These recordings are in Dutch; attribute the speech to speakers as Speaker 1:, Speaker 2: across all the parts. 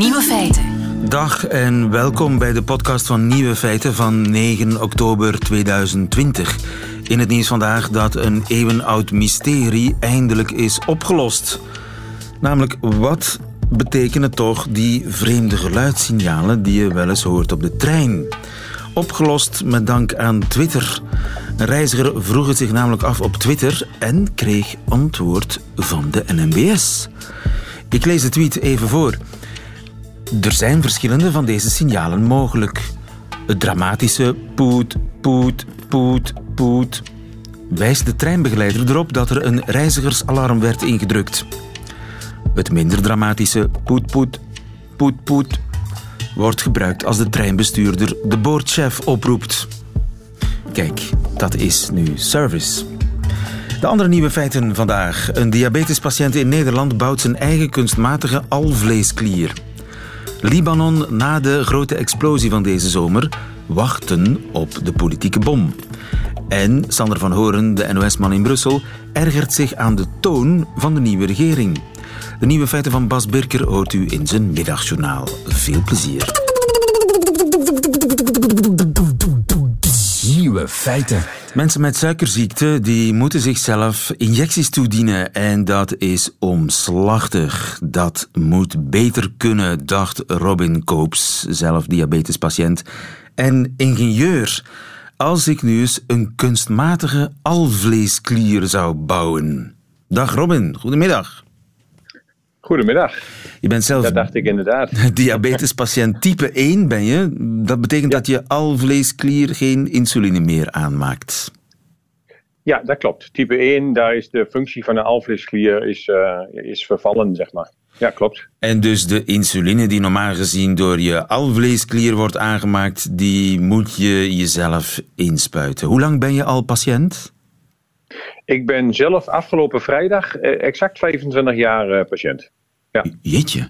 Speaker 1: Nieuwe feiten.
Speaker 2: Dag en welkom bij de podcast van Nieuwe Feiten van 9 oktober 2020. In het nieuws vandaag dat een eeuwenoud mysterie eindelijk is opgelost. Namelijk, wat betekenen toch die vreemde geluidssignalen die je wel eens hoort op de trein? Opgelost met dank aan Twitter. Een reiziger vroeg het zich namelijk af op Twitter en kreeg antwoord van de NMBS. Ik lees de tweet even voor. Er zijn verschillende van deze signalen mogelijk. Het dramatische poet, poet, poet, poet wijst de treinbegeleider erop dat er een reizigersalarm werd ingedrukt. Het minder dramatische poet, poet, poet, poet wordt gebruikt als de treinbestuurder de boordchef oproept. Kijk, dat is nu service. De andere nieuwe feiten vandaag. Een diabetespatiënt in Nederland bouwt zijn eigen kunstmatige alvleesklier. Libanon na de grote explosie van deze zomer wachten op de politieke bom. En Sander van Horen, de NOS-man in Brussel, ergert zich aan de toon van de nieuwe regering. De nieuwe feiten van Bas Birker hoort u in zijn middagjournaal. Veel plezier.
Speaker 3: Feiten.
Speaker 2: Mensen met suikerziekte die moeten zichzelf injecties toedienen en dat is omslachtig. Dat moet beter kunnen, dacht Robin Koops, zelf diabetespatiënt en ingenieur. Als ik nu eens een kunstmatige alvleesklier zou bouwen. Dag Robin, goedemiddag.
Speaker 4: Goedemiddag.
Speaker 2: Je bent zelf
Speaker 4: Dat dacht ik inderdaad.
Speaker 2: diabetespatiënt type 1 ben je. Dat betekent dat je alvleesklier geen insuline meer aanmaakt.
Speaker 4: Ja, dat klopt. Type 1, daar is de functie van de alvleesklier is, eh, is vervallen, zeg maar. Ja, klopt.
Speaker 2: En dus de insuline die normaal gezien door je alvleesklier wordt aangemaakt, die moet je jezelf inspuiten. Hoe lang ben je al patiënt?
Speaker 4: Ik ben zelf afgelopen vrijdag eh, exact 25 jaar eh, patiënt. Ja.
Speaker 2: Jeetje.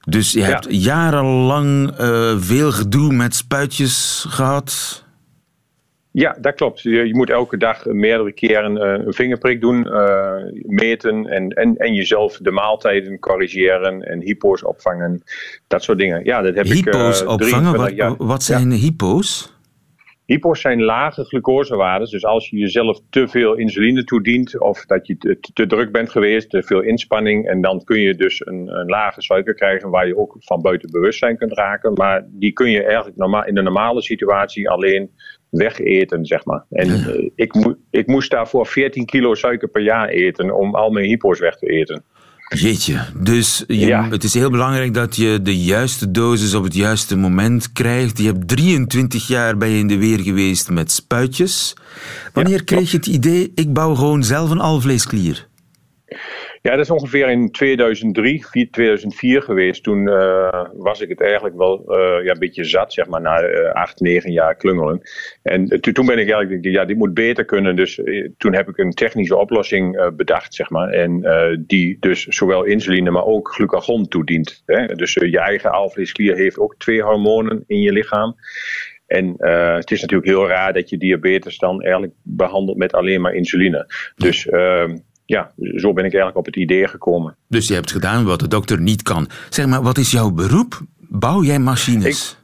Speaker 2: Dus je
Speaker 4: Ja.
Speaker 2: hebt jarenlang eh, veel gedoe met spuitjes gehad.
Speaker 4: Ja, dat klopt. Je, je moet elke dag meerdere keren eh, een vingerprik doen, meten en, en, en jezelf de maaltijden corrigeren en hypo's opvangen. Dat soort dingen. Ja, dat heb
Speaker 2: Hypo's
Speaker 4: ik. eh,
Speaker 2: opvangen.
Speaker 4: 23
Speaker 2: Wat,
Speaker 4: jaar.
Speaker 2: wat zijn hypo's?
Speaker 4: Hypo's zijn lage glucosewaarden. Dus als je jezelf te veel insuline toedient of dat je te, te druk bent geweest, te veel inspanning. En dan kun je dus een, een lage suiker krijgen waar je ook van buiten bewustzijn kunt raken. Maar die kun je eigenlijk normaal, in de normale situatie alleen wegeten, zeg maar. En eh, ik, ik moest daarvoor 14 kilo suiker per jaar eten om al mijn hypo's weg te eten.
Speaker 2: Jeetje. Dus je,
Speaker 4: Ja.
Speaker 2: het is heel belangrijk dat je de juiste dosis op het juiste moment krijgt. Je hebt 23 jaar bij je in de weer geweest met spuitjes. Wanneer kreeg je het idee, ik bouw gewoon zelf een alvleesklier?
Speaker 4: Ja, dat is ongeveer in 2003, 4 2004 geweest. Toen eh, was ik het eigenlijk wel eh, ja, een beetje zat, zeg maar, na eh, acht, negen jaar klungelen. En toen- ben ik eigenlijk, ja, dit moet beter kunnen. Dus toen heb ik een technische oplossing bedacht, zeg maar. En die dus zowel insuline, maar ook glucagon toedient. Hè? Dus je eigen alvleesklier heeft ook twee hormonen in je lichaam. En het is natuurlijk heel raar dat je diabetes dan eigenlijk behandelt met alleen maar insuline. Dus ehm, ja, zo ben ik eigenlijk op het idee gekomen.
Speaker 2: Dus je hebt gedaan wat de dokter niet kan. Zeg maar, wat is jouw beroep? Bouw jij machines?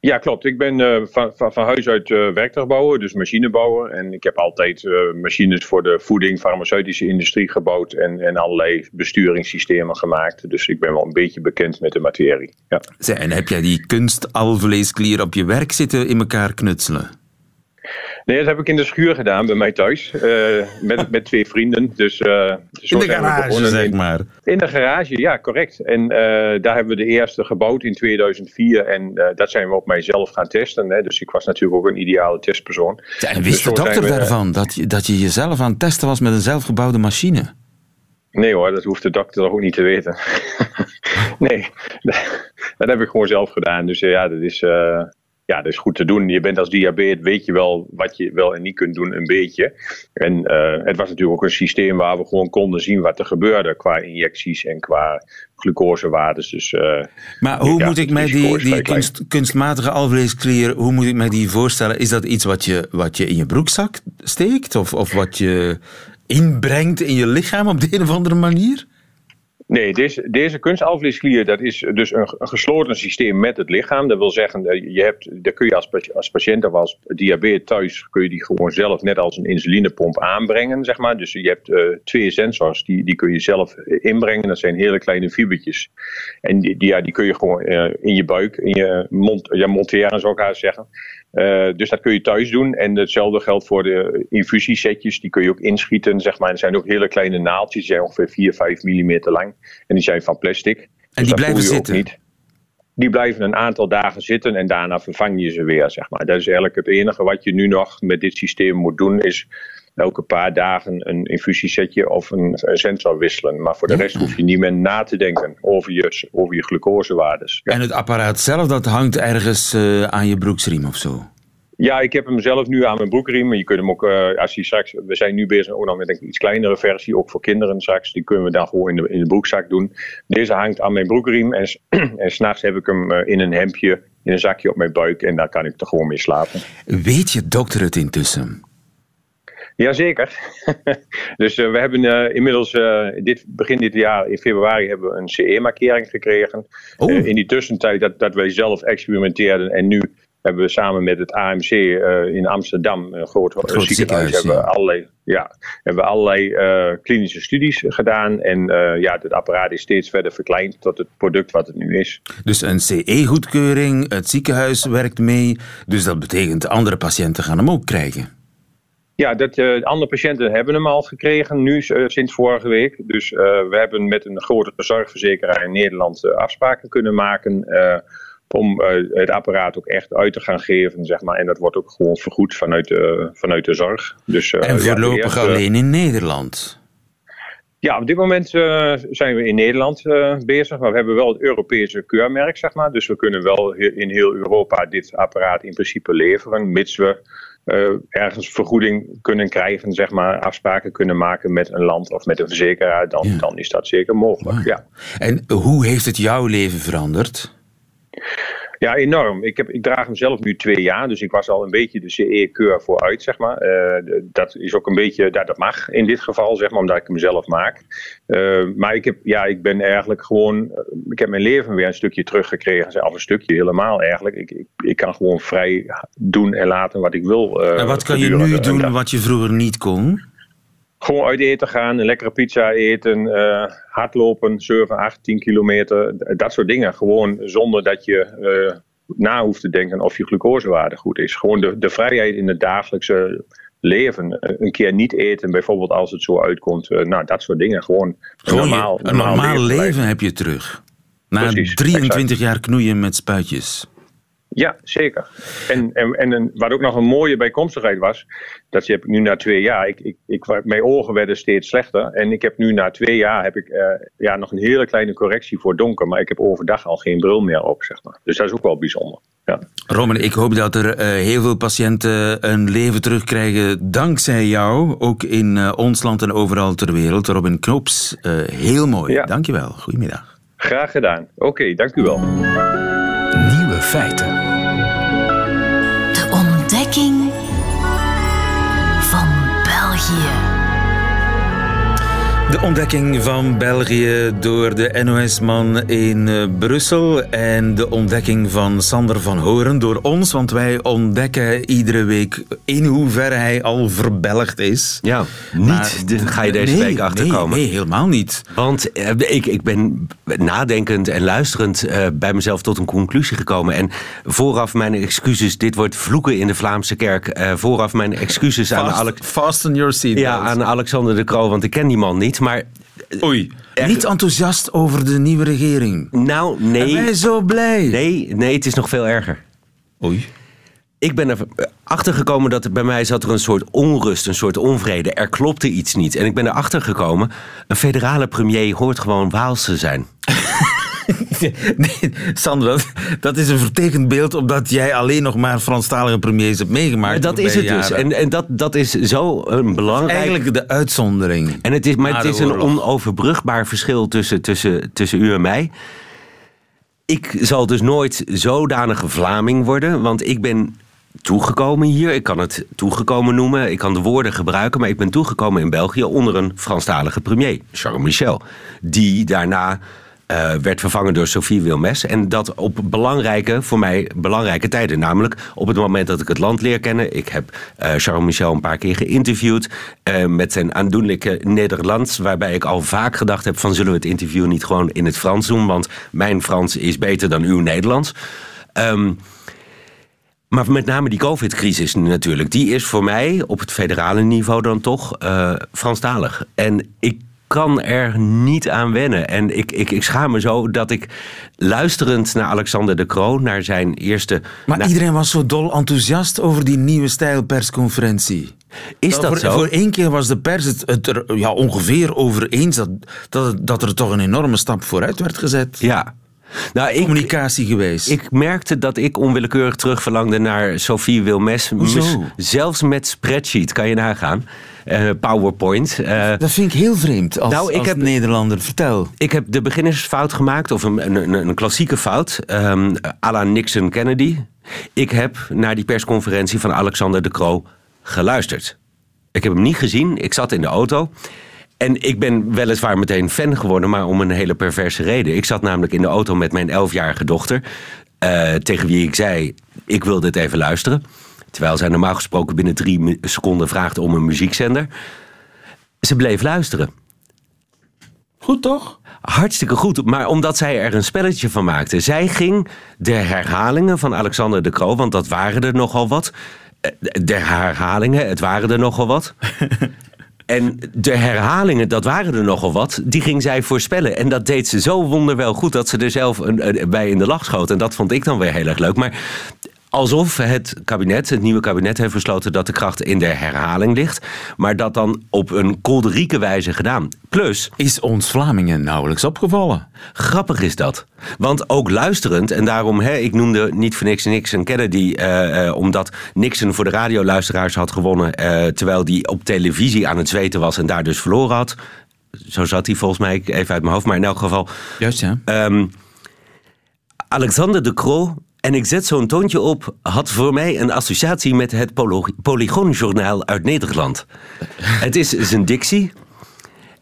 Speaker 4: Ja, klopt. Ik ben eh, van, van, van huis uit eh werktuigbouwer, dus machinebouwer. En ik heb altijd eh, machines voor de voeding, farmaceutische industrie gebouwd en, en allerlei besturingssystemen gemaakt. Dus ik ben wel een beetje bekend met de materie. Ja.
Speaker 2: En heb jij die kunstalvleesklier op je werk zitten in elkaar knutselen?
Speaker 4: Nee, dat heb ik in de schuur gedaan bij mij thuis. eh, met, met twee vrienden. Dus, eh, zo
Speaker 2: In de garage, zeg
Speaker 4: in-
Speaker 2: maar.
Speaker 4: In de garage, ja, correct. En eh, daar hebben we de eerste gebouwd in 2004. En eh, dat zijn we op mijzelf gaan testen. Hè. Dus ik was natuurlijk ook een ideale testpersoon.
Speaker 2: En
Speaker 4: Dus
Speaker 2: wist de dokter
Speaker 4: we-
Speaker 2: daarvan, dat je, dat je jezelf aan het testen was met een zelfgebouwde machine?
Speaker 4: Nee hoor, dat hoeft de dokter toch ook niet te weten. nee, dat heb ik gewoon zelf gedaan. Dus ja, dat is, eh, ja, dat is goed te doen. Je bent als diabetes, weet je wel wat je wel en niet kunt doen, een beetje. En eh, het was natuurlijk ook een systeem waar we gewoon konden zien wat er gebeurde qua injecties en qua glucosewaardes. Dus, eh,
Speaker 2: Maar hoe
Speaker 4: ja,
Speaker 2: moet ik mij die, die kunst, kunstmatige alvleesklier, hoe moet ik mij die voorstellen? Is dat iets wat je, wat je in je broekzak steekt? Of, of wat je inbrengt in je lichaam op de een of andere manier?
Speaker 4: Nee, deze, deze kunstalvleesklier dat is dus een, gesloten systeem met het lichaam. Dat wil zeggen, eh, je hebt, daar kun je als, als patiënt of als diabetes thuis kun je die gewoon zelf net als een insulinepomp aanbrengen, zeg maar. Dus je hebt uh, twee sensors, die, die kun je zelf inbrengen. Dat zijn hele kleine fibertjes. En die, die, ja, die kun je gewoon in je buik, in je mond, ja, monteren zou ik zeggen. Uh, dus dat kun je thuis doen. En hetzelfde geldt voor de infusiesetjes. Die kun je ook inschieten. Zeg maar. Er zijn ook hele kleine naaldjes. Die zijn ongeveer 4, 5 mm lang. En die zijn van plastic. En
Speaker 2: dus die blijven zitten? Niet.
Speaker 4: Die blijven een aantal dagen zitten en daarna vervang je ze weer. Zeg maar. Dat is eigenlijk het enige wat je nu nog met dit systeem moet doen. Is elke paar dagen een infusiesetje of een sensor wisselen. Maar voor de rest hoef je niet meer na te denken over je, over je glucosewaardes.
Speaker 2: Ja. En het apparaat zelf, dat hangt ergens uh, aan je broeksriem of zo?
Speaker 4: Ja, ik heb hem zelf nu aan mijn broekriem. Je kunt hem ook, uh, als hij straks, we zijn nu bezig ook nog met een iets kleinere versie, ook voor kinderen straks. Die kunnen we dan gewoon in de, in de broekzak doen. Deze hangt aan mijn broekriem en, en s'nachts heb ik hem uh, in een hemdje, in een zakje op mijn buik en daar kan ik er gewoon mee slapen.
Speaker 2: Weet je dokter het intussen?
Speaker 4: Jazeker. dus uh, we hebben uh, inmiddels uh, dit, begin dit jaar, in februari, hebben we een CE-markering gekregen. Oh. in die tussentijd dat, dat wij zelf experimenteerden en nu hebben we samen met het AMC in Amsterdam, een groot, groot ziekenhuis, hebben we allerlei, ja, hebben we allerlei klinische studies gedaan. En ja, het apparaat is steeds verder verkleind tot het product wat het nu is.
Speaker 2: Dus een CE-goedkeuring, het ziekenhuis werkt mee. Dus dat betekent andere patiënten gaan hem ook krijgen.
Speaker 4: Ja, dat, uh, andere patiënten hebben hem al gekregen, nu uh, sinds vorige week. Dus uh, we hebben met een grote zorgverzekeraar in Nederland afspraken kunnen maken om het apparaat ook echt uit te gaan geven, zeg maar. En dat wordt ook gewoon vergoed vanuit de, vanuit de zorg. Dus,
Speaker 2: en voorlopig ja, alleen in Nederland?
Speaker 4: Ja, op dit moment zijn we in Nederland bezig, maar we hebben wel het Europese keurmerk, zeg maar. Dus we kunnen wel in heel Europa dit apparaat in principe leveren, mits we ergens vergoeding kunnen krijgen, zeg maar, afspraken kunnen maken met een land of met een verzekeraar, dan, dan is dat zeker mogelijk. Ja.
Speaker 2: En hoe heeft het jouw leven veranderd?
Speaker 4: Ja, enorm. Ik, heb, ik draag hem zelf nu twee jaar, dus ik was al een beetje de CE-keur vooruit, zeg maar. Uh, dat is ook een beetje, ja, dat mag in dit geval, zeg maar, omdat ik hem zelf maak. Uh, maar ik, heb, ja, ik ben eigenlijk gewoon, ik heb mijn leven weer een stukje teruggekregen, of een stukje helemaal eigenlijk. Ik, ik, ik kan gewoon vrij doen en laten wat ik wil.
Speaker 2: Uh, en wat kan je nu doen wat je vroeger niet kon?
Speaker 4: Gewoon uit eten gaan, een lekkere pizza eten, uh, hardlopen, 7, 8, 10 kilometer. Dat soort dingen. Gewoon zonder dat je uh, na hoeft te denken of je glucosewaarde goed is. Gewoon de, de vrijheid in het dagelijkse leven. Een keer niet eten, bijvoorbeeld als het zo uitkomt. Uh, nou, dat soort dingen. Gewoon,
Speaker 2: Gewoon normaal, een normaal, normaal leven, leven, heb je terug. Na Precies, 23 exact. jaar knoeien met spuitjes.
Speaker 4: Ja, zeker. En, en, en wat ook nog een mooie bijkomstigheid was, dat heb ik nu na twee jaar. Ik, ik, ik, mijn ogen werden steeds slechter. En ik heb nu na twee jaar heb ik, uh, ja, nog een hele kleine correctie voor donker. Maar ik heb overdag al geen bril meer op, zeg maar. Dus dat is ook wel bijzonder. Ja.
Speaker 2: Roman, ik hoop dat er uh, heel veel patiënten een leven terugkrijgen dankzij jou. Ook in uh, ons land en overal ter wereld. Robin Knops, heel mooi. Ja. Dankjewel. Goedemiddag.
Speaker 4: Graag gedaan. Oké, okay, dank u wel.
Speaker 2: Feiten.
Speaker 1: De ontdekking van België
Speaker 2: door de NOS-man in uh, Brussel en de ontdekking van Sander van Horen door ons, want wij ontdekken iedere week in hoeverre hij al verbelgd is.
Speaker 3: Ja, niet maar, ga je deze
Speaker 2: nee,
Speaker 3: week achterkomen.
Speaker 2: Nee, nee, helemaal niet.
Speaker 3: Want uh, ik, ik ben nadenkend en luisterend uh, bij mezelf tot een conclusie gekomen. En vooraf mijn excuses, dit wordt vloeken in de Vlaamse kerk. vooraf mijn excuses
Speaker 2: Fast,
Speaker 3: aan, Alex,
Speaker 2: fasten your seat
Speaker 3: ja, aan Alexander de Croo, want ik ken die man niet. Maar
Speaker 2: Oei. Er... Niet enthousiast over de nieuwe regering.
Speaker 3: Nou, nee.
Speaker 2: En wij zo blij.
Speaker 3: Nee, nee, het is nog veel erger.
Speaker 2: Oei.
Speaker 3: Ik ben erachter gekomen dat er bij mij zat er een soort onrust, een soort onvrede. Er klopte iets niet. En ik ben erachter gekomen, een federale premier hoort gewoon Waals te zijn.
Speaker 2: nee, Sandra, dat is een vertekend beeld omdat jij alleen nog maar Franstalige premiers hebt meegemaakt.
Speaker 3: Dat is het dus. En, en dat, dat is zo een belangrijk...
Speaker 2: Eigenlijk de uitzondering.
Speaker 3: En het is, maar het is een onoverbrugbaar verschil tussen, tussen, tussen u en mij. Ik zal dus nooit zodanige Vlaming worden, want ik ben toegekomen hier. Ik kan het toegekomen noemen. Ik kan de woorden gebruiken. Maar ik ben toegekomen in België onder een Franstalige premier, Charles Michel. Die daarna uh, werd vervangen door Sophie Wilmes. En dat op belangrijke, voor mij belangrijke tijden. Namelijk op het moment dat ik het land leer kennen. Ik heb uh, Charles Michel een paar keer geïnterviewd. Uh, met zijn aandoenlijke Nederlands. Waarbij ik al vaak gedacht heb van zullen we het interview niet gewoon in het Frans doen. Want mijn Frans is beter dan uw Nederlands. Um, maar met name die COVID-crisis natuurlijk, die is voor mij op het federale niveau dan toch Franstalig. En ik kan er niet aan wennen. En ik, ik, ik schaam me zo dat ik luisterend naar Alexander de Croo, naar zijn eerste.
Speaker 2: Maar iedereen was zo dol enthousiast over die nieuwe stijlpersconferentie.
Speaker 3: Is dat
Speaker 2: voor,
Speaker 3: zo?
Speaker 2: Voor één keer was de pers het, het er ja, ongeveer over eens dat, dat, dat er toch een enorme stap vooruit werd gezet.
Speaker 3: Ja, nou, ik,
Speaker 2: communicatie geweest.
Speaker 3: Ik merkte dat ik onwillekeurig terugverlangde naar Sophie Wilmes.
Speaker 2: Hoezo?
Speaker 3: Zelfs met spreadsheet, kan je nagaan. Uh, PowerPoint. Uh,
Speaker 2: dat vind ik heel vreemd als, nou, ik als heb, Nederlander. Vertel.
Speaker 3: Ik heb de beginnersfout gemaakt, of een, een, een klassieke fout. Um, à la Nixon Kennedy. Ik heb naar die persconferentie van Alexander de Croo geluisterd. Ik heb hem niet gezien. Ik zat in de auto. En ik ben weliswaar meteen fan geworden, maar om een hele perverse reden. Ik zat namelijk in de auto met mijn elfjarige dochter. Uh, tegen wie ik zei: Ik wil dit even luisteren. Terwijl zij normaal gesproken binnen drie seconden vraagt om een muziekzender. Ze bleef luisteren.
Speaker 2: Goed toch?
Speaker 3: Hartstikke goed, maar omdat zij er een spelletje van maakte. Zij ging de herhalingen van Alexander de Croo, want dat waren er nogal wat. De herhalingen, het waren er nogal wat. En de herhalingen, dat waren er nogal wat, die ging zij voorspellen. En dat deed ze zo wonderwel goed dat ze er zelf een, bij in de lach schoot. En dat vond ik dan weer heel erg leuk. Maar alsof het kabinet, het nieuwe kabinet, heeft besloten dat de kracht in de herhaling ligt. Maar dat dan op een kolderieke wijze gedaan. Plus.
Speaker 2: Is ons Vlamingen nauwelijks opgevallen?
Speaker 3: Grappig is dat. Want ook luisterend, en daarom, hè, ik noemde niet voor niks Nixon Kennedy, uh, uh, omdat Nixon voor de radioluisteraars had gewonnen, uh, terwijl die op televisie aan het zweten was en daar dus verloren had. Zo zat hij volgens mij even uit mijn hoofd, maar in elk geval.
Speaker 2: Juist, ja.
Speaker 3: Um, Alexander de Croo en ik zet zo'n toontje op, had voor mij een associatie met het Polygoonjournaal uit Nederland. het is zijn dictie.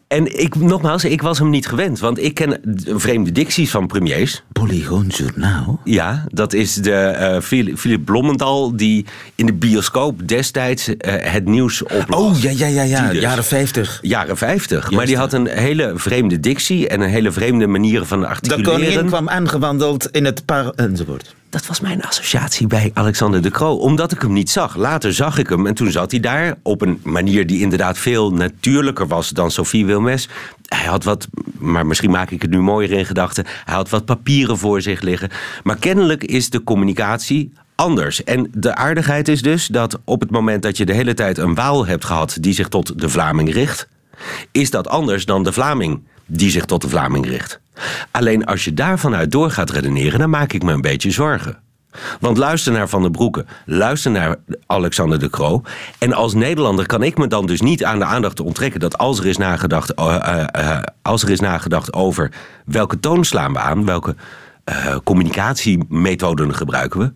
Speaker 3: En ik, nogmaals, ik was hem niet gewend, want ik ken vreemde dicties van premiers.
Speaker 2: Polygoonjournaal?
Speaker 3: Ja, dat is de uh, Philip Blommendal die in de bioscoop destijds uh, het nieuws oplas.
Speaker 2: Oh, ja, ja, ja, ja. Dus, jaren 50.
Speaker 3: Jaren 50. maar die had een hele vreemde dictie en een hele vreemde manier van articuleren.
Speaker 2: De koningin kwam aangewandeld in het par... enzovoort.
Speaker 3: Dat was mijn associatie bij Alexander de Croo. Omdat ik hem niet zag. Later zag ik hem en toen zat hij daar op een manier die inderdaad veel natuurlijker was dan Sophie Wilmes. Hij had wat, maar misschien maak ik het nu mooier in gedachten. Hij had wat papieren voor zich liggen. Maar kennelijk is de communicatie anders. En de aardigheid is dus dat op het moment dat je de hele tijd een waal hebt gehad die zich tot de Vlaming richt, is dat anders dan de Vlaming die zich tot de Vlaming richt. Alleen als je daarvan uit door gaat redeneren, dan maak ik me een beetje zorgen. Want luister naar Van der Broeke, luister naar Alexander de Croo. En als Nederlander kan ik me dan dus niet aan de aandacht onttrekken dat als er is nagedacht, uh, uh, uh, als er is nagedacht over welke toon slaan we aan, welke communicatiemethoden gebruiken we,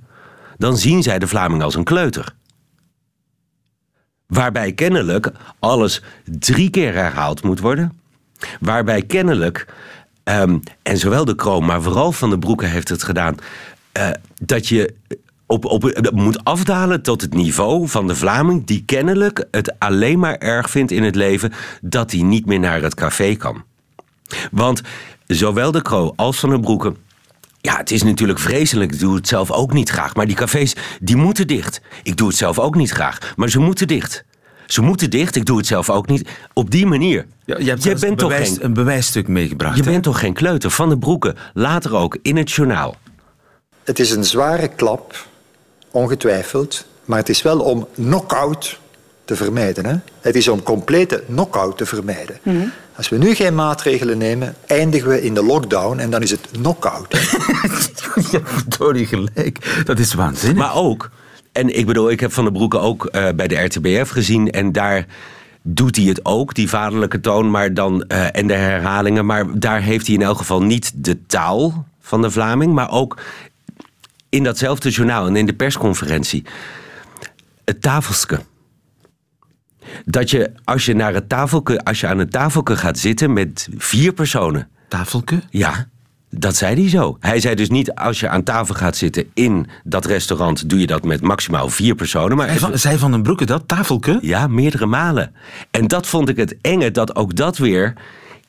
Speaker 3: dan zien zij de Vlaming als een kleuter. Waarbij kennelijk alles drie keer herhaald moet worden. Waarbij kennelijk Um, en zowel de kroon, maar vooral Van de Broeke heeft het gedaan. Uh, dat je op, op, moet afdalen tot het niveau van de Vlaming... die kennelijk het alleen maar erg vindt in het leven... dat hij niet meer naar het café kan. Want zowel de kroon als Van de Broeke... Ja, het is natuurlijk vreselijk. Ik doe het zelf ook niet graag. Maar die cafés, die moeten dicht. Ik doe het zelf ook niet graag. Maar ze moeten dicht. Ze moeten dicht, ik doe het zelf ook niet. Op die manier.
Speaker 2: Ja, je hebt bent een, toch bewijs, geen, een bewijsstuk meegebracht.
Speaker 3: Je bent toch geen kleuter? Van de Broeken, later ook in het journaal.
Speaker 5: Het is een zware klap, ongetwijfeld. Maar het is wel om knock-out te vermijden. Hè? Het is om complete knock-out te vermijden. Mm -hmm. Als we nu geen maatregelen nemen, eindigen we in de lockdown en dan is het knock-out.
Speaker 2: ja, verdorie gelijk. Dat is waanzinnig.
Speaker 3: Maar ook, en ik bedoel, ik heb Van der Broeke ook uh, bij de RTBF gezien. En daar doet hij het ook, die vaderlijke toon maar dan, uh, en de herhalingen. Maar daar heeft hij in elk geval niet de taal van de Vlaming. Maar ook in datzelfde journaal en in de persconferentie. Het tafelske. Dat je als je, naar het tafelke, als je aan een tafelke gaat zitten met vier personen.
Speaker 2: Tafelke?
Speaker 3: Ja, dat zei hij zo. Hij zei dus niet als je aan tafel gaat zitten in dat restaurant, doe je dat met maximaal vier personen. Maar
Speaker 2: Zij van, zij van den Broeke dat? Tafelke?
Speaker 3: ja, meerdere malen. En dat vond ik het enge, dat ook dat weer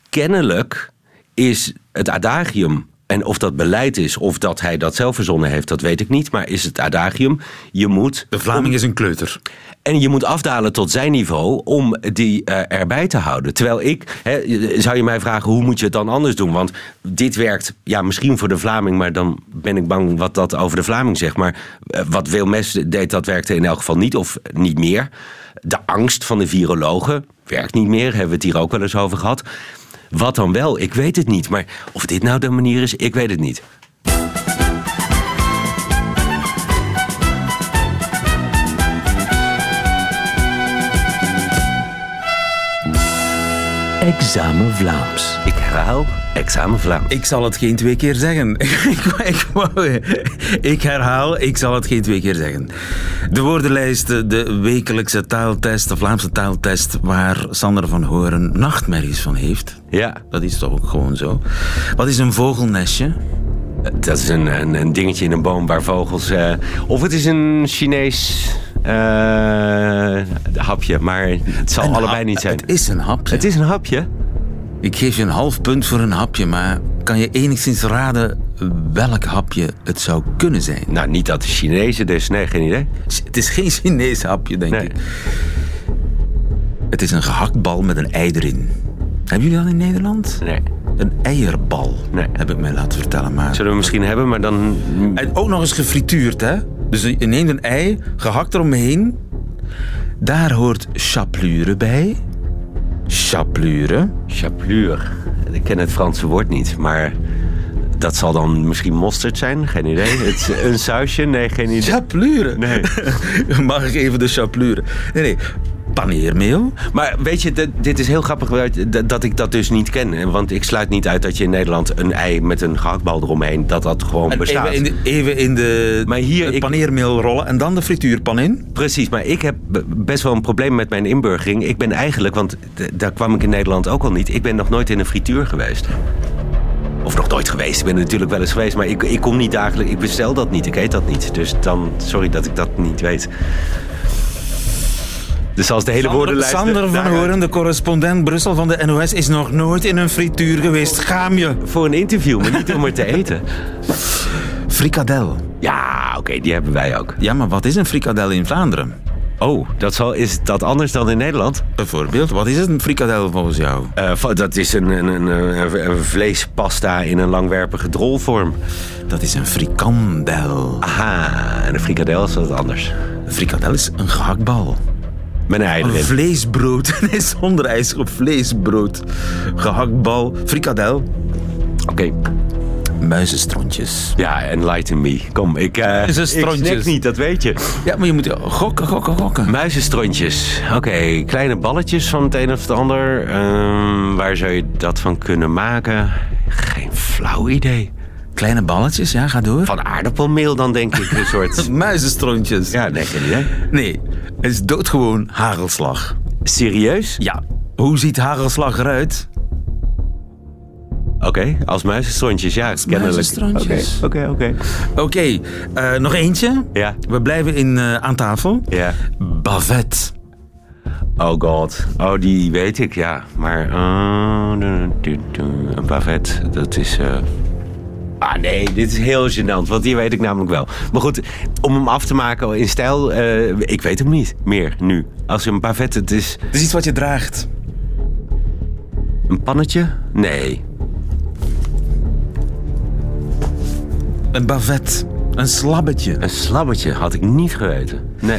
Speaker 3: kennelijk is het adagium. En of dat beleid is, of dat hij dat zelf verzonnen heeft, dat weet ik niet. Maar is het adagium, je moet...
Speaker 2: De Vlaming is een kleuter.
Speaker 3: En je moet afdalen tot zijn niveau om die eh, erbij te houden. Terwijl ik, zou je mij vragen, hoe moet je het dan anders doen? Want dit werkt, ja, misschien voor de Vlaming, maar dan ben ik bang wat dat over de Vlaming zegt. Maar eh, wat Wilmes deed, dat werkte in elk geval niet of niet meer. De angst van de virologen werkt niet meer, hebben we het hier ook wel eens over gehad. Wat dan wel? Ik weet het niet. Maar of dit nou de manier is, ik weet het niet.
Speaker 6: Examen Vlaams.
Speaker 3: Ik herhaal, examen Vlaams.
Speaker 2: Ik zal het geen twee keer zeggen. ik, ik, wou- ik herhaal, ik zal het geen twee keer zeggen. De woordenlijst, de wekelijkse taaltest, de Vlaamse taaltest, waar Sander van Horen nachtmerries van heeft.
Speaker 3: Ja,
Speaker 2: Dat is toch ook gewoon zo. Wat is een vogelnestje?
Speaker 3: dat is een, een, een dingetje in een boom waar vogels... eh, of het is een Chinees eh, hapje, maar het zal
Speaker 2: Een
Speaker 3: allebei
Speaker 2: hap-
Speaker 3: niet zijn.
Speaker 2: Het is een hapje.
Speaker 3: Het is een hapje.
Speaker 2: Ik geef je een half punt voor een hapje, maar kan je enigszins raden welk hapje het zou kunnen zijn?
Speaker 3: Nou, niet dat de Chinezen dus. Nee, geen idee.
Speaker 2: Het is geen Chinees hapje, denk
Speaker 3: Nee.
Speaker 2: ik. Het is een gehaktbal met een ei erin. Hebben jullie dat in Nederland?
Speaker 3: Nee.
Speaker 2: Een eierbal,
Speaker 3: Nee.
Speaker 2: heb ik mij laten vertellen. Maar...
Speaker 3: Zullen we misschien hebben, maar dan...
Speaker 2: En ook nog eens gefrituurd, hè? Dus je neemt een ei, gehakt eromheen. Daar hoort chapelure bij. Chapelure.
Speaker 3: Chapelure. Ik ken het Franse woord niet, maar... Dat zal dan misschien mosterd zijn, geen idee. Het is een sausje, nee, geen idee.
Speaker 2: Chapelure?
Speaker 3: Nee.
Speaker 2: Mag ik even de chapelure? Nee, nee. Paneermeel.
Speaker 3: Maar weet je, dit, dit is heel grappig dat- dat ik dat dus niet ken. En Want ik sluit niet uit dat je in Nederland een ei met een gehaktbal eromheen, dat dat gewoon
Speaker 2: En
Speaker 3: bestaat.
Speaker 2: even in de, even in de
Speaker 3: Maar hier, ik-
Speaker 2: paneermeel rollen en dan de frituurpan in.
Speaker 3: Precies, maar ik heb best wel een probleem met mijn inburgering. Ik ben eigenlijk, want daar kwam ik in Nederland ook al niet, ik ben nog nooit in een frituur geweest. Of nog nooit geweest. Ik ben er natuurlijk wel eens geweest, maar ik, ik kom niet dagelijks. Ik bestel dat niet, ik eet dat niet. Dus dan, sorry dat ik dat niet weet. Dus als de hele
Speaker 2: Sander,
Speaker 3: woordenlijst...
Speaker 2: Sander van Horen, de correspondent Brussel van de NOS, is nog nooit in een frituur geweest. Schaam je.
Speaker 3: Voor een interview, maar niet om er te eten.
Speaker 2: Frikadel.
Speaker 3: Ja, oké, die hebben wij ook.
Speaker 2: Ja, maar wat is een frikadel in Vlaanderen?
Speaker 3: Oh, dat zal, is dat anders dan in Nederland?
Speaker 2: Bijvoorbeeld, wat is een frikadel volgens jou?
Speaker 3: Eh, dat is een, een, een, een, een vleespasta in een langwerpige drolvorm.
Speaker 2: Dat is een frikandel.
Speaker 3: Aha, en een frikadel is wat anders.
Speaker 2: Een frikadel is een gehaktbal.
Speaker 3: Met een ei
Speaker 2: Een
Speaker 3: erin.
Speaker 2: vleesbrood. Nee, zonder ijs op vleesbrood. Gehaktbal. Frikadel.
Speaker 3: Oké.
Speaker 2: Muizenstrontjes.
Speaker 3: Ja, enlighten me. Kom, ik, eh ik niet, dat weet je.
Speaker 2: Ja, maar je moet gokken, gokken, gokken.
Speaker 3: Muizenstrontjes. Oké, kleine balletjes van het een of het ander. Ehm, waar zou je dat van kunnen maken? Geen flauw idee.
Speaker 2: Kleine balletjes, ja, ga door.
Speaker 3: Van aardappelmeel dan, denk ik. Een soort...
Speaker 2: Muizenstrontjes.
Speaker 3: Ja, nee, geen idee.
Speaker 2: Nee, het is doodgewoon hagelslag.
Speaker 3: Serieus?
Speaker 2: Ja. Hoe ziet hagelslag eruit?
Speaker 3: Oké, als muizenstrontjes, ja, kennelijk.
Speaker 2: Muizenstrontjes.
Speaker 3: Oké, oké, oké.
Speaker 2: Oké, eh, nog eentje.
Speaker 3: Ja.
Speaker 2: We blijven in, eh, aan tafel.
Speaker 3: Ja.
Speaker 2: Bavet.
Speaker 3: Oh god. Oh, die weet ik, ja. Maar... eh, Een bavet, dat is... Ah nee, dit is heel gênant, want die weet ik namelijk wel. Maar goed, om hem af te maken in stijl, eh, ik weet hem niet meer nu. Als een bavet, het is
Speaker 2: Het is iets wat je draagt.
Speaker 3: een pannetje? Nee.
Speaker 2: Een bavet. Een slabbetje.
Speaker 3: Een slabbetje had ik niet geweten. Nee.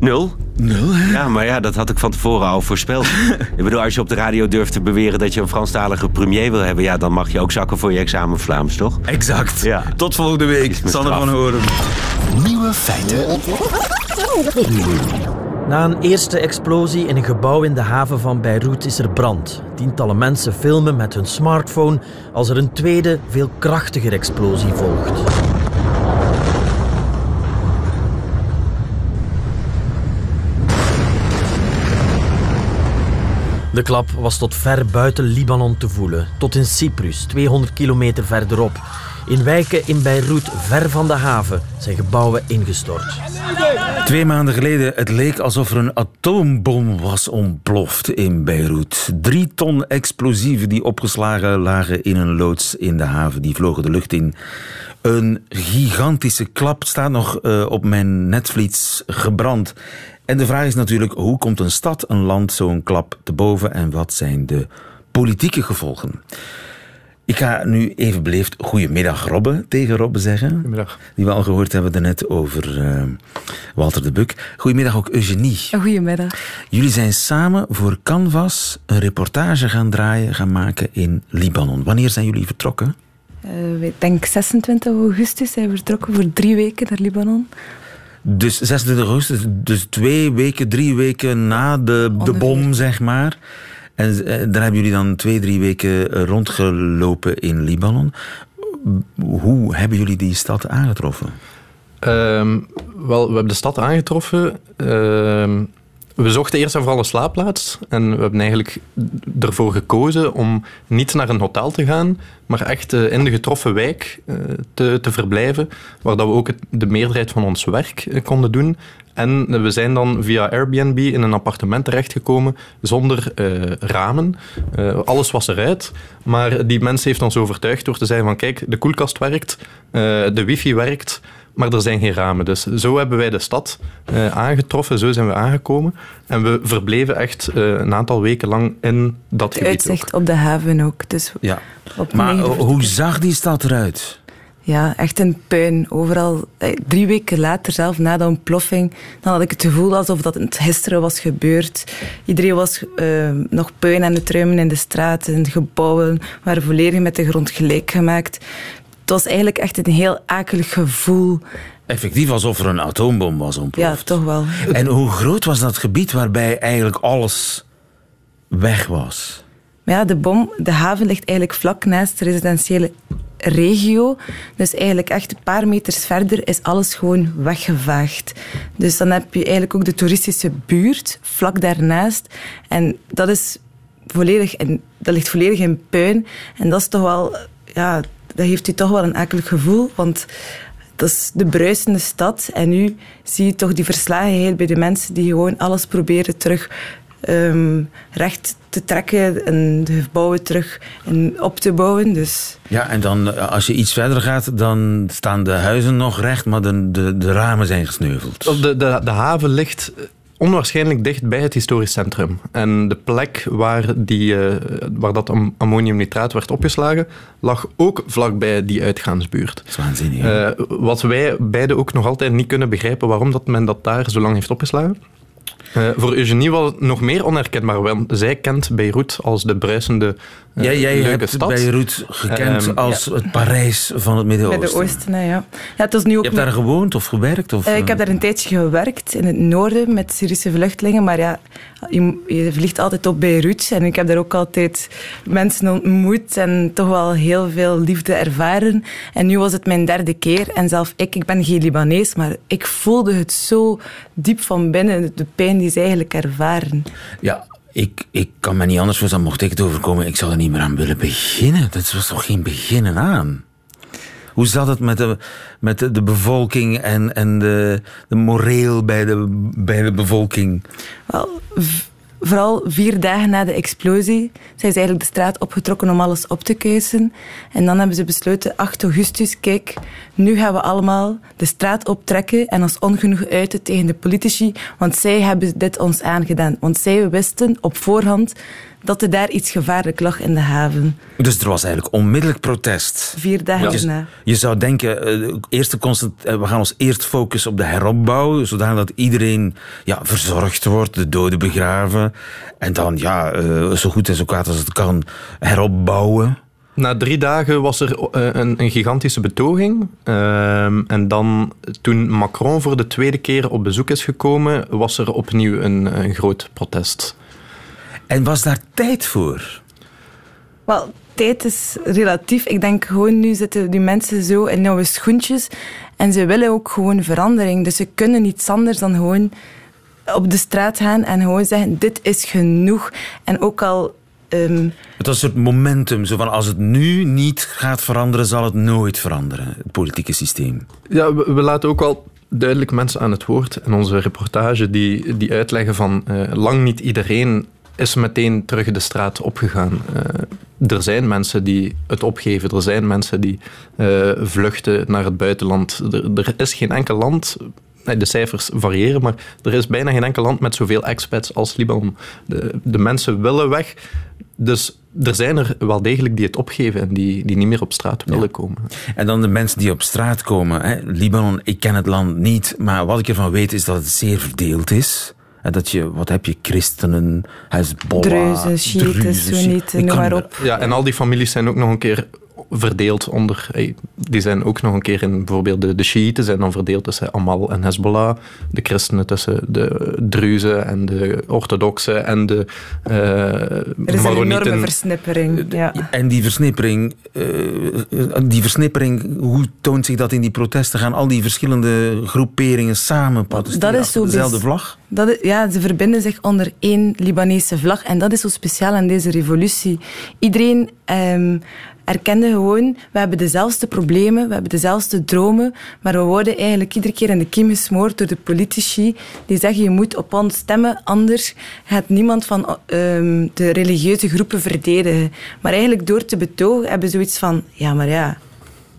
Speaker 3: Nul?
Speaker 2: Nul, hè?
Speaker 3: Ja, maar ja, dat had ik van tevoren al voorspeld. ik bedoel, als je op de radio durft te beweren dat je een Franstalige premier wil hebben... ja, dan mag je ook zakken voor je examen Vlaams, toch?
Speaker 2: Exact.
Speaker 3: Ja.
Speaker 2: Tot volgende week. Sander van Horen.
Speaker 6: Nieuwe feiten.
Speaker 7: Na een eerste explosie in een gebouw in de haven van Beirut is er brand. Tientallen mensen filmen met hun smartphone als er een tweede, veel krachtiger explosie volgt. De klap was tot ver buiten Libanon te voelen, tot in Cyprus, 200 kilometer verderop. In wijken in Beirut, ver van de haven, zijn gebouwen ingestort.
Speaker 2: Twee maanden geleden, het leek alsof er een atoombom was ontploft in Beirut. Drie ton explosieven die opgeslagen lagen in een loods in de haven, die vlogen de lucht in. Een gigantische klap staat nog uh, op mijn netvlies gebrand. En de vraag is natuurlijk, hoe komt een stad, een land zo'n klap te boven en wat zijn de politieke gevolgen? Ik ga nu even beleefd goedemiddag Robbe tegen Robbe zeggen.
Speaker 8: Goedemiddag.
Speaker 2: Die we al gehoord hebben daarnet over uh, Walter de Buk. Goedemiddag ook Eugenie.
Speaker 9: Goedemiddag.
Speaker 2: Jullie zijn samen voor Canvas een reportage gaan draaien, gaan maken in Libanon. Wanneer zijn jullie vertrokken?
Speaker 9: Uh, ik denk 26 augustus zijn we vertrokken voor drie weken naar Libanon.
Speaker 2: Dus 26 augustus, dus twee weken, drie weken na de, de bom, zeg maar. En daar hebben jullie dan twee, drie weken rondgelopen in Libanon. Hoe hebben jullie die stad aangetroffen?
Speaker 8: Um, wel, we hebben de stad aangetroffen. Uh, we zochten eerst en vooral een slaapplaats. En we hebben eigenlijk ervoor gekozen om niet naar een hotel te gaan, maar echt uh, in de getroffen wijk uh, te, te verblijven, waar dat we ook de meerderheid van ons werk uh, konden doen. En we zijn dan via Airbnb in een appartement terechtgekomen zonder ramen. Alles was eruit. Maar die mens heeft ons overtuigd door te zeggen van kijk, de koelkast werkt, de wifi werkt, maar er zijn geen ramen. Dus zo hebben wij de stad aangetroffen, zo zijn we aangekomen. En we verbleven echt een aantal weken lang in dat
Speaker 9: het
Speaker 8: gebied
Speaker 9: uitzicht
Speaker 8: ook.
Speaker 9: op de haven ook. Dus
Speaker 2: ja. Maar hoe zag die stad eruit?
Speaker 9: Ja, echt een puin. Overal. Drie weken later, zelf na de ontploffing, dan had ik het gevoel alsof dat het gisteren was gebeurd. Iedereen was uh, nog puin aan het ruimen in de straten. De gebouwen waren volledig met de grond gelijk gemaakt. Het was eigenlijk echt een heel akelig gevoel.
Speaker 2: Effectief alsof er een atoombom was ontploft.
Speaker 9: Ja, toch wel.
Speaker 2: En hoe groot was dat gebied waarbij eigenlijk alles weg was?
Speaker 9: Ja, de bom, de haven ligt eigenlijk vlak naast de residentiële regio. Dus eigenlijk echt een paar meters verder is alles gewoon weggevaagd. Dus dan heb je eigenlijk ook de toeristische buurt vlak daarnaast. En dat is volledig in, dat ligt volledig in puin. En dat is toch wel, ja, dat heeft u toch wel een akelig gevoel. Want dat is de bruisende stad. En nu zie je toch die verslagenheid bij de mensen die gewoon alles proberen terug um, recht te trekken en de gebouwen terug en op te bouwen. Dus.
Speaker 2: Ja, en dan als je iets verder gaat, dan staan de huizen nog recht, maar de, de, de ramen zijn gesneuveld.
Speaker 8: De, de, de haven ligt onwaarschijnlijk dicht bij het historisch centrum. En de plek waar, die, uh, waar dat am ammoniumnitraat werd opgeslagen, lag ook vlakbij die uitgaansbuurt.
Speaker 2: Dat is waanzinnig.
Speaker 8: Uh, wat wij beiden ook nog altijd niet kunnen begrijpen, waarom dat men dat daar zo lang heeft opgeslagen. Uh, voor Eugenie was het nog meer onherkenbaar, want zij kent Beirut als de bruisende
Speaker 2: ja, jij
Speaker 8: leuke
Speaker 2: hebt
Speaker 8: stad.
Speaker 2: Beirut gekend
Speaker 8: Um,
Speaker 2: als
Speaker 8: ja.
Speaker 2: het Parijs van het Midden-Oosten.
Speaker 9: Midden-Oosten, ja. ja. Het was nu ook
Speaker 2: Je hebt daar gewoond of gewerkt? Of,
Speaker 9: Uh, ik heb daar een tijdje gewerkt in het noorden met Syrische vluchtelingen, maar ja, je, je, vliegt altijd op Beirut en ik heb daar ook altijd mensen ontmoet en toch wel heel veel liefde ervaren. En nu was het mijn derde keer en zelf ik, ik ben geen Libanees, maar ik voelde het zo diep van binnen, de pijn die ze eigenlijk ervaren.
Speaker 2: Ja, ik, ik kan me niet anders voorstellen, mocht ik het overkomen, ik zou er niet meer aan willen beginnen. Dat was toch geen beginnen aan? Hoe zat het met de, met de, bevolking en, en de, de moreel bij de, bij de bevolking?
Speaker 9: Wel, vooral vier dagen na de explosie zijn ze eigenlijk de straat opgetrokken om alles op te kuisen. En dan hebben ze besloten, 8 augustus, kijk, nu gaan we allemaal de straat optrekken en ons ongenoeg uiten tegen de politici, want zij hebben dit ons aangedaan. Want zij wisten op voorhand dat er daar iets gevaarlijk lag in de haven.
Speaker 2: Dus er was eigenlijk onmiddellijk protest.
Speaker 9: Vier dagen
Speaker 2: je,
Speaker 9: na.
Speaker 2: Je zou denken, uh, eerste constant, uh, we gaan ons eerst focussen op de heropbouw, zodat iedereen ja, verzorgd wordt, de doden begraven. En dan, ja, uh, zo goed en zo kwaad als het kan, heropbouwen.
Speaker 8: Na drie dagen was er een, een gigantische betoging. Uh, en dan, toen Macron voor de tweede keer op bezoek is gekomen, was er opnieuw een, een groot protest.
Speaker 2: En was daar tijd voor?
Speaker 9: Wel, tijd is relatief. Ik denk gewoon, nu zitten die mensen zo in nieuwe schoentjes en ze willen ook gewoon verandering. Dus ze kunnen niets anders dan gewoon op de straat gaan en gewoon zeggen: dit is genoeg. En ook al. Um,
Speaker 2: het was een soort momentum, zo van als het nu niet gaat veranderen, zal het nooit veranderen, het politieke systeem.
Speaker 8: Ja, we, we laten ook wel duidelijk mensen aan het woord in onze reportage die, die uitleggen van uh, lang niet iedereen is meteen terug de straat opgegaan. Uh, er zijn mensen die het opgeven, er zijn mensen die uh, vluchten naar het buitenland. Er, er, is geen enkel land, de cijfers variëren, maar er is bijna geen enkel land met zoveel expats als Libanon. De, de mensen willen weg, dus er zijn er wel degelijk die het opgeven en die, die niet meer op straat willen komen.
Speaker 2: En dan de mensen die op straat komen. Hè. Libanon, ik ken het land niet, maar wat ik ervan weet is dat het zeer verdeeld is. En dat je, wat heb je, christenen, Hezbollah,
Speaker 9: Druzen, Shiiten, Soenieten, noem maar op.
Speaker 8: Ja, en al die families zijn ook nog een keer verdeeld onder... Die zijn ook nog een keer in... Bijvoorbeeld de, de Shiiten zijn dan verdeeld tussen Amal en Hezbollah. De christenen tussen de Druzen en de orthodoxen en de uh,
Speaker 9: Er is een enorme versnippering. Ja.
Speaker 2: En die versnippering, uh, die versnippering, hoe toont zich dat in die protesten? Gaan al die verschillende groeperingen samen protesteren dat is zo dezelfde vlag?
Speaker 9: Dat is, ja, ze verbinden zich onder één Libanese vlag. En dat is zo speciaal aan deze revolutie. Iedereen... Um, erkende gewoon, we hebben dezelfde problemen, we hebben dezelfde dromen, maar we worden eigenlijk iedere keer in de kiem gesmoord door de politici die zeggen je moet op ons stemmen, anders gaat niemand van um, de religieuze groepen verdedigen. Maar eigenlijk door te betogen hebben ze zoiets van, ja maar ja,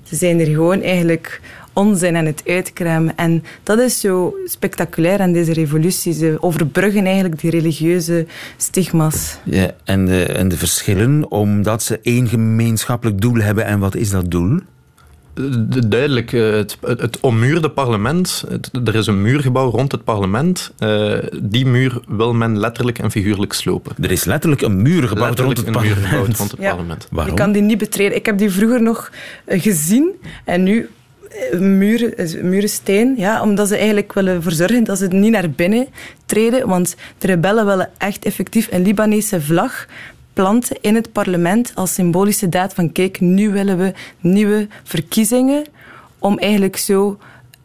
Speaker 9: ze zijn er gewoon eigenlijk onzin aan het uitkramen. En dat is zo spectaculair aan deze revolutie. Ze overbruggen eigenlijk die religieuze stigma's.
Speaker 2: Ja, en, de, en de verschillen, omdat ze één gemeenschappelijk doel hebben. En wat is dat doel?
Speaker 8: Duidelijk, eh, het, het ommuurde parlement. er is een muurgebouw rond het parlement. Uh, die muur wil men letterlijk en figuurlijk slopen.
Speaker 2: Er is letterlijk een muur gebouwd rond het parlement.
Speaker 8: Rond het parlement.
Speaker 2: Waarom?
Speaker 9: Je kan die niet betreden. Ik heb die vroeger nog eh, gezien en nu muren, murensteen, ja, omdat ze eigenlijk willen ervoor zorgen dat ze niet naar binnen treden. Want de rebellen willen echt effectief een Libanese vlag planten in het parlement als symbolische daad van kijk, nu willen we nieuwe verkiezingen om eigenlijk zo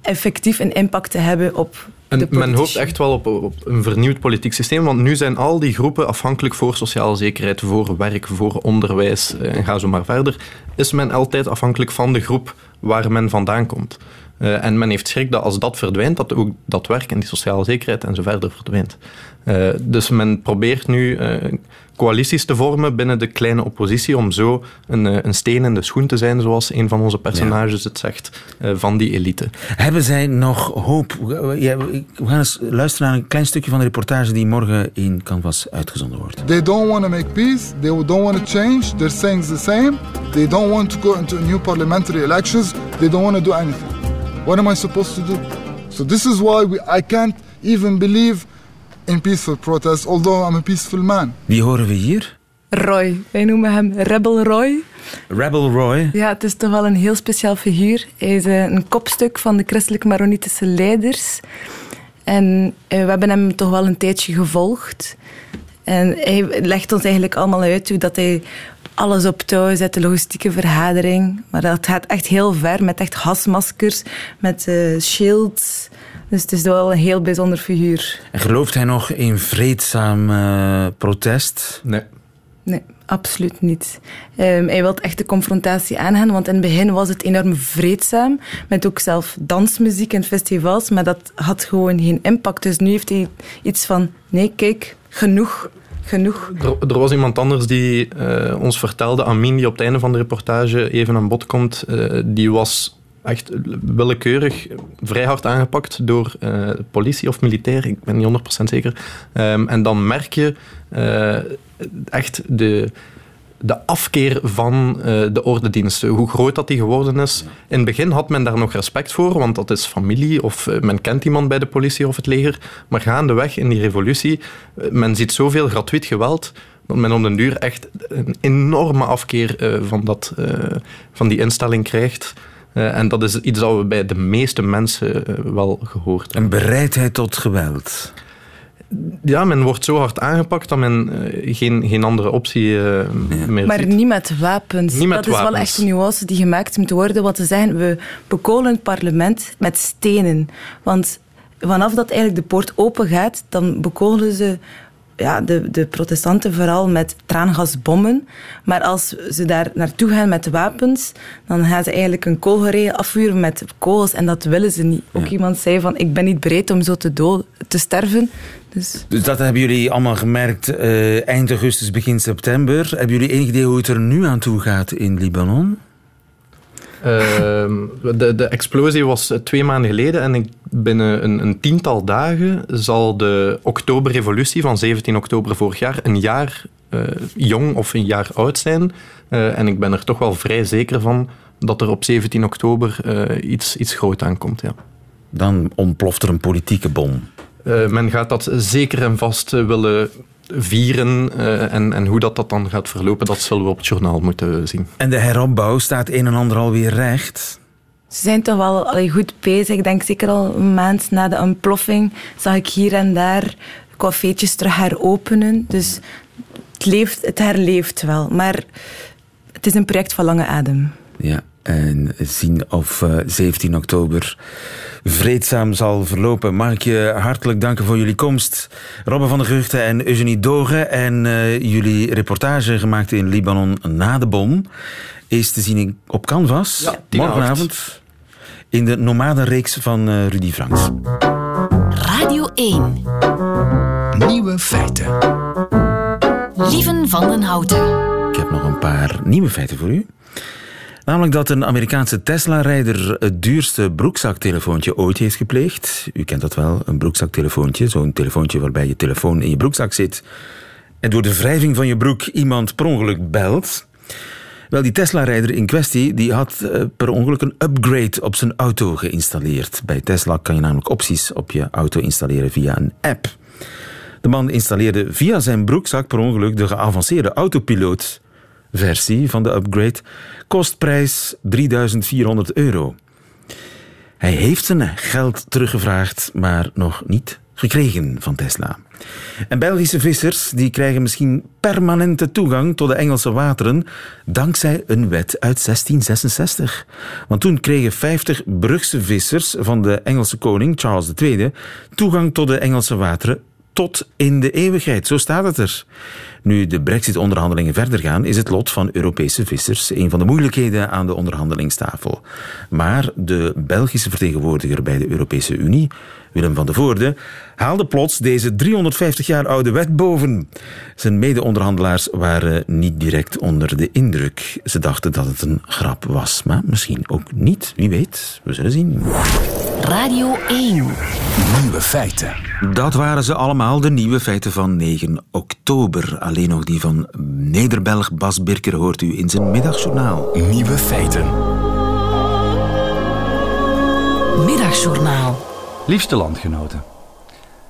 Speaker 9: effectief een impact te hebben op
Speaker 8: en men hoopt echt wel op, op, een vernieuwd politiek systeem, want nu zijn al die groepen afhankelijk voor sociale zekerheid, voor werk, voor onderwijs eh, en ga zo maar verder. Is men altijd afhankelijk van de groep waar men vandaan komt. Uh, en men heeft schrik dat als dat verdwijnt, dat ook dat werk en die sociale zekerheid en zo verder verdwijnt. Uh, dus men probeert nu uh, coalities te vormen binnen de kleine oppositie om zo een, een steen in de schoen te zijn, zoals een van onze personages ja. het zegt, van die elite.
Speaker 2: Hebben zij nog hoop? We gaan eens luisteren naar een klein stukje van de reportage die morgen in Canvas uitgezonden wordt.
Speaker 10: They don't want to make peace. They don't want to change. They're saying the same. They don't want to go into new parliamentary elections. They don't want to do anything. What am I supposed to do? So this is why we, I can't even believe in peaceful protest, although I'm a peaceful man.
Speaker 2: Wie horen we hier?
Speaker 9: Roy. Wij noemen hem Rebel Roy.
Speaker 2: Rebel Roy?
Speaker 9: Ja, het is toch wel een heel speciaal figuur. Hij is een kopstuk van de christelijke Maronitische leiders. En we hebben hem toch wel een tijdje gevolgd. En hij legt ons eigenlijk allemaal uit hoe dat hij alles op touw zet, de logistieke vergadering. Maar dat gaat echt heel ver, met echt hasmaskers, met uh, shields. Dus het is wel een heel bijzonder figuur.
Speaker 2: En gelooft hij nog in vreedzaam uh, protest?
Speaker 8: Nee.
Speaker 9: Nee, absoluut niet. Um, hij wil echt de confrontatie aangaan, want in het begin was het enorm vreedzaam, met ook zelf dansmuziek en festivals, maar dat had gewoon geen impact. Dus nu heeft hij iets van, nee, kijk, genoeg genoeg.
Speaker 8: Er, er, was iemand anders die uh, ons vertelde, Amin, die op het einde van de reportage even aan bod komt, uh, die was echt willekeurig vrij hard aangepakt door uh, politie of militair, ik ben niet 100% zeker. Um, en dan merk je echt de de afkeer van uh, de ordediensten, hoe groot dat die geworden is. In het begin had men daar nog respect voor, want dat is familie of men kent iemand bij de politie of het leger. Maar gaandeweg in die revolutie, men ziet zoveel gratuit geweld dat men om den duur echt een enorme afkeer van, dat, van die instelling krijgt. En dat is iets dat we bij de meeste mensen wel gehoord hebben.
Speaker 2: Een bereidheid tot geweld
Speaker 8: ja, men wordt zo hard aangepakt dat men uh, geen, geen andere optie uh, ja. meer
Speaker 9: Maar
Speaker 8: ziet.
Speaker 9: niet met wapens.
Speaker 8: Niet met
Speaker 9: dat is wel echt een nuance die gemaakt moet worden. Wat ze zeggen, we bekolen het parlement met stenen. Want vanaf dat eigenlijk de poort open gaat, dan bekogelden ze ja, de, de protestanten vooral met traangasbommen. Maar als ze daar naartoe gaan met wapens, dan gaan ze eigenlijk een kogelree afvuren met kogels. En dat willen ze niet. Ook iemand zei van, ik ben niet bereid om zo te, dood, te sterven. Dus...
Speaker 2: Dus dat hebben jullie allemaal gemerkt uh, eind augustus, begin september. Hebben jullie enig idee hoe het er nu aan toe gaat in Libanon?
Speaker 8: Uh, de, de explosie was twee maanden geleden en ik, binnen een, een, tiental dagen zal de oktoberrevolutie van 17 oktober vorig jaar een jaar uh, jong of een jaar oud zijn. Uh, en ik ben er toch wel vrij zeker van dat er op 17 oktober uh, iets, iets groot aankomt. Ja.
Speaker 2: Dan ontploft er een politieke bom.
Speaker 8: men gaat dat zeker en vast willen vieren uh, en, en hoe dat, dat dan gaat verlopen, dat zullen we op het journaal moeten zien.
Speaker 2: En de heropbouw staat een en ander alweer recht.
Speaker 9: Ze zijn toch wel allee, goed bezig. Ik denk zeker al een maand na de ontploffing zag ik hier en daar cafeetjes terug heropenen. Dus het, leeft, het herleeft wel. Maar het is een project van lange adem.
Speaker 2: Ja, en zien of uh, 17 oktober vreedzaam zal verlopen. Mag ik je hartelijk danken voor jullie komst. Robbe van der Guchten en Eugenie Dogen. En uh, jullie reportage gemaakt in Libanon na de bom is te zien op Canvas.
Speaker 8: Ja,
Speaker 2: morgenavond in de nomadenreeks van uh, Rudy Franks.
Speaker 1: Radio 1.
Speaker 6: Nieuwe feiten.
Speaker 1: Lieven van den Houten.
Speaker 2: Ik heb nog een paar nieuwe feiten voor u. Namelijk dat een Amerikaanse Tesla-rijder het duurste broekzaktelefoontje ooit heeft gepleegd. U kent dat wel, een broekzaktelefoontje. Zo'n telefoontje waarbij je telefoon in je broekzak zit. En door de wrijving van je broek iemand per ongeluk belt. Wel, die Tesla-rijder in kwestie die had eh, per ongeluk een upgrade op zijn auto geïnstalleerd. Bij Tesla kan je namelijk opties op je auto installeren via een app. De man installeerde via zijn broekzak per ongeluk de geavanceerde autopiloot versie van de upgrade. Kostprijs 3400 euro. Hij heeft zijn geld teruggevraagd, maar nog niet gekregen van Tesla. En Belgische vissers die krijgen misschien permanente toegang tot de Engelse wateren dankzij een wet uit 1666. Want toen kregen 50 Brugse vissers van de Engelse koning Charles II toegang tot de Engelse wateren tot in de eeuwigheid. Zo staat het er. Nu de brexit-onderhandelingen verder gaan, is het lot van Europese vissers een van de moeilijkheden aan de onderhandelingstafel. Maar de Belgische vertegenwoordiger bij de Europese Unie, Willem van de Voorde, haalde plots deze 350 jaar oude wet boven. Zijn mede-onderhandelaars waren niet direct onder de indruk. Ze dachten dat het een grap was, maar misschien ook niet. Wie weet, we zullen zien.
Speaker 1: Radio 1.
Speaker 6: Nieuwe feiten.
Speaker 2: Dat waren ze allemaal, de nieuwe feiten van 9 oktober. Alleen nog die van Nederbelg Bas Birker hoort u in zijn middagjournaal.
Speaker 6: Nieuwe feiten.
Speaker 1: Middagjournaal.
Speaker 11: Liefste landgenoten.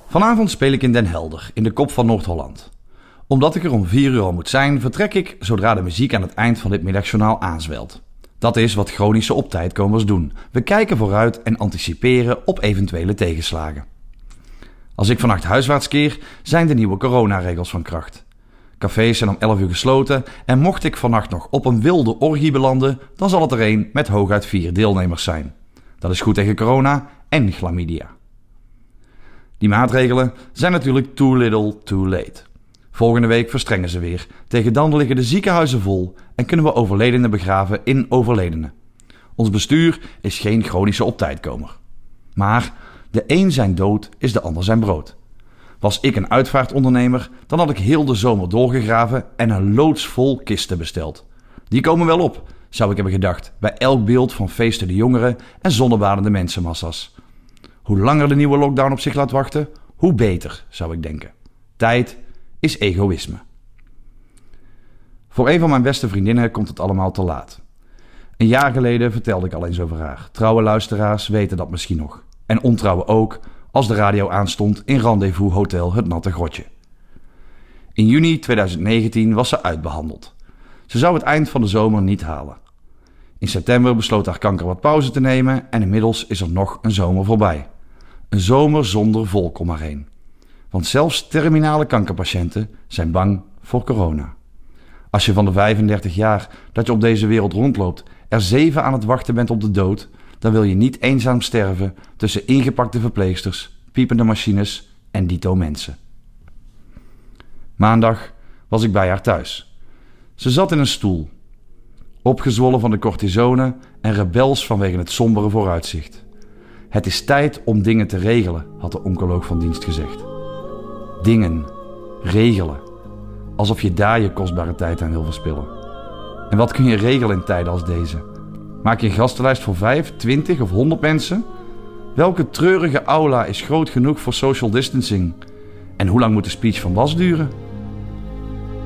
Speaker 11: Vanavond speel ik in Den Helder, in de kop van Noord-Holland. Omdat ik er om 4 uur al moet zijn, vertrek ik zodra de muziek aan het eind van dit middagjournaal aanzwelt. Dat is wat chronische optijdkomers doen. We kijken vooruit en anticiperen op eventuele tegenslagen. Als ik vannacht huiswaarts keer, zijn de nieuwe coronaregels van kracht. Cafés zijn om 11 uur gesloten en mocht ik vannacht nog op een wilde orgie belanden, dan zal het er een met hooguit vier deelnemers zijn. Dat is goed tegen corona en chlamydia. Die maatregelen zijn natuurlijk too little, too late. Volgende week verstrengen ze weer. Tegen dan liggen de ziekenhuizen vol en kunnen we overledenen begraven in overledenen. Ons bestuur is geen chronische optijdkomer. Maar de een zijn dood is de ander zijn brood. Was ik een uitvaartondernemer, dan had ik heel de zomer doorgegraven en een loods vol kisten besteld. Die komen wel op, zou ik hebben gedacht, bij elk beeld van feestende jongeren en zonnebadende mensenmassa's. Hoe langer de nieuwe lockdown op zich laat wachten, hoe beter, zou ik denken. Tijd is egoïsme. Voor een van mijn beste vriendinnen komt het allemaal te laat. Een jaar geleden vertelde ik al eens over haar. Trouwe luisteraars weten dat misschien nog. En ontrouwe ook, als de radio aanstond in Rendezvous Hotel Het Natte Grotje. In juni 2019 was ze uitbehandeld. Ze zou het eind van de zomer niet halen. In september besloot haar kanker wat pauze te nemen en inmiddels is er nog een zomer voorbij. Een zomer zonder volk om haar heen. Want zelfs terminale kankerpatiënten zijn bang voor corona. Als je van de 35 jaar dat je op deze wereld rondloopt er zeven aan het wachten bent op de dood, dan wil je niet eenzaam sterven tussen ingepakte verpleegsters, piepende machines en dito mensen. Maandag was ik bij haar thuis. Ze zat in een stoel, opgezwollen van de cortisone en rebels vanwege het sombere vooruitzicht. Het is tijd om dingen te regelen, had de oncoloog van dienst gezegd. Dingen, regelen. Alsof je daar je kostbare tijd aan wil verspillen. En wat kun je regelen in tijden als deze? Maak je een gastenlijst voor 5, 20 of 100 mensen? Welke treurige aula is groot genoeg voor social distancing? En hoe lang moet de speech van Bas duren?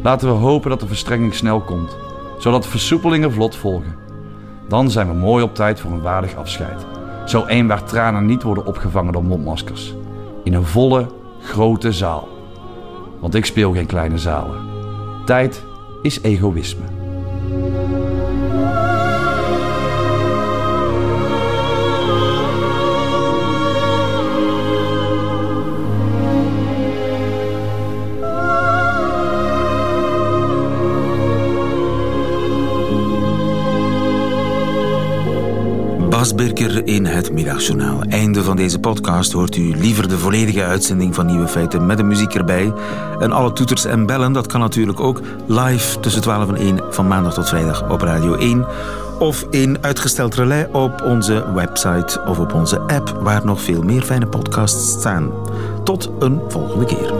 Speaker 11: Laten we hopen dat de verstrenging snel komt, zodat versoepelingen vlot volgen. Dan zijn we mooi op tijd voor een waardig afscheid. Zo één waar tranen niet worden opgevangen door mondmaskers. In een volle, grote zaal. Want ik speel geen kleine zalen. Tijd is egoïsme.
Speaker 2: Birker in het Middagjournaal. Einde van deze podcast hoort u liever de volledige uitzending van Nieuwe Feiten met de muziek erbij. En alle toeters en bellen, dat kan natuurlijk ook live tussen 12 en 1 van maandag tot vrijdag op Radio 1. Of in uitgesteld relais op onze website of op onze app, waar nog veel meer fijne podcasts staan. Tot een volgende keer.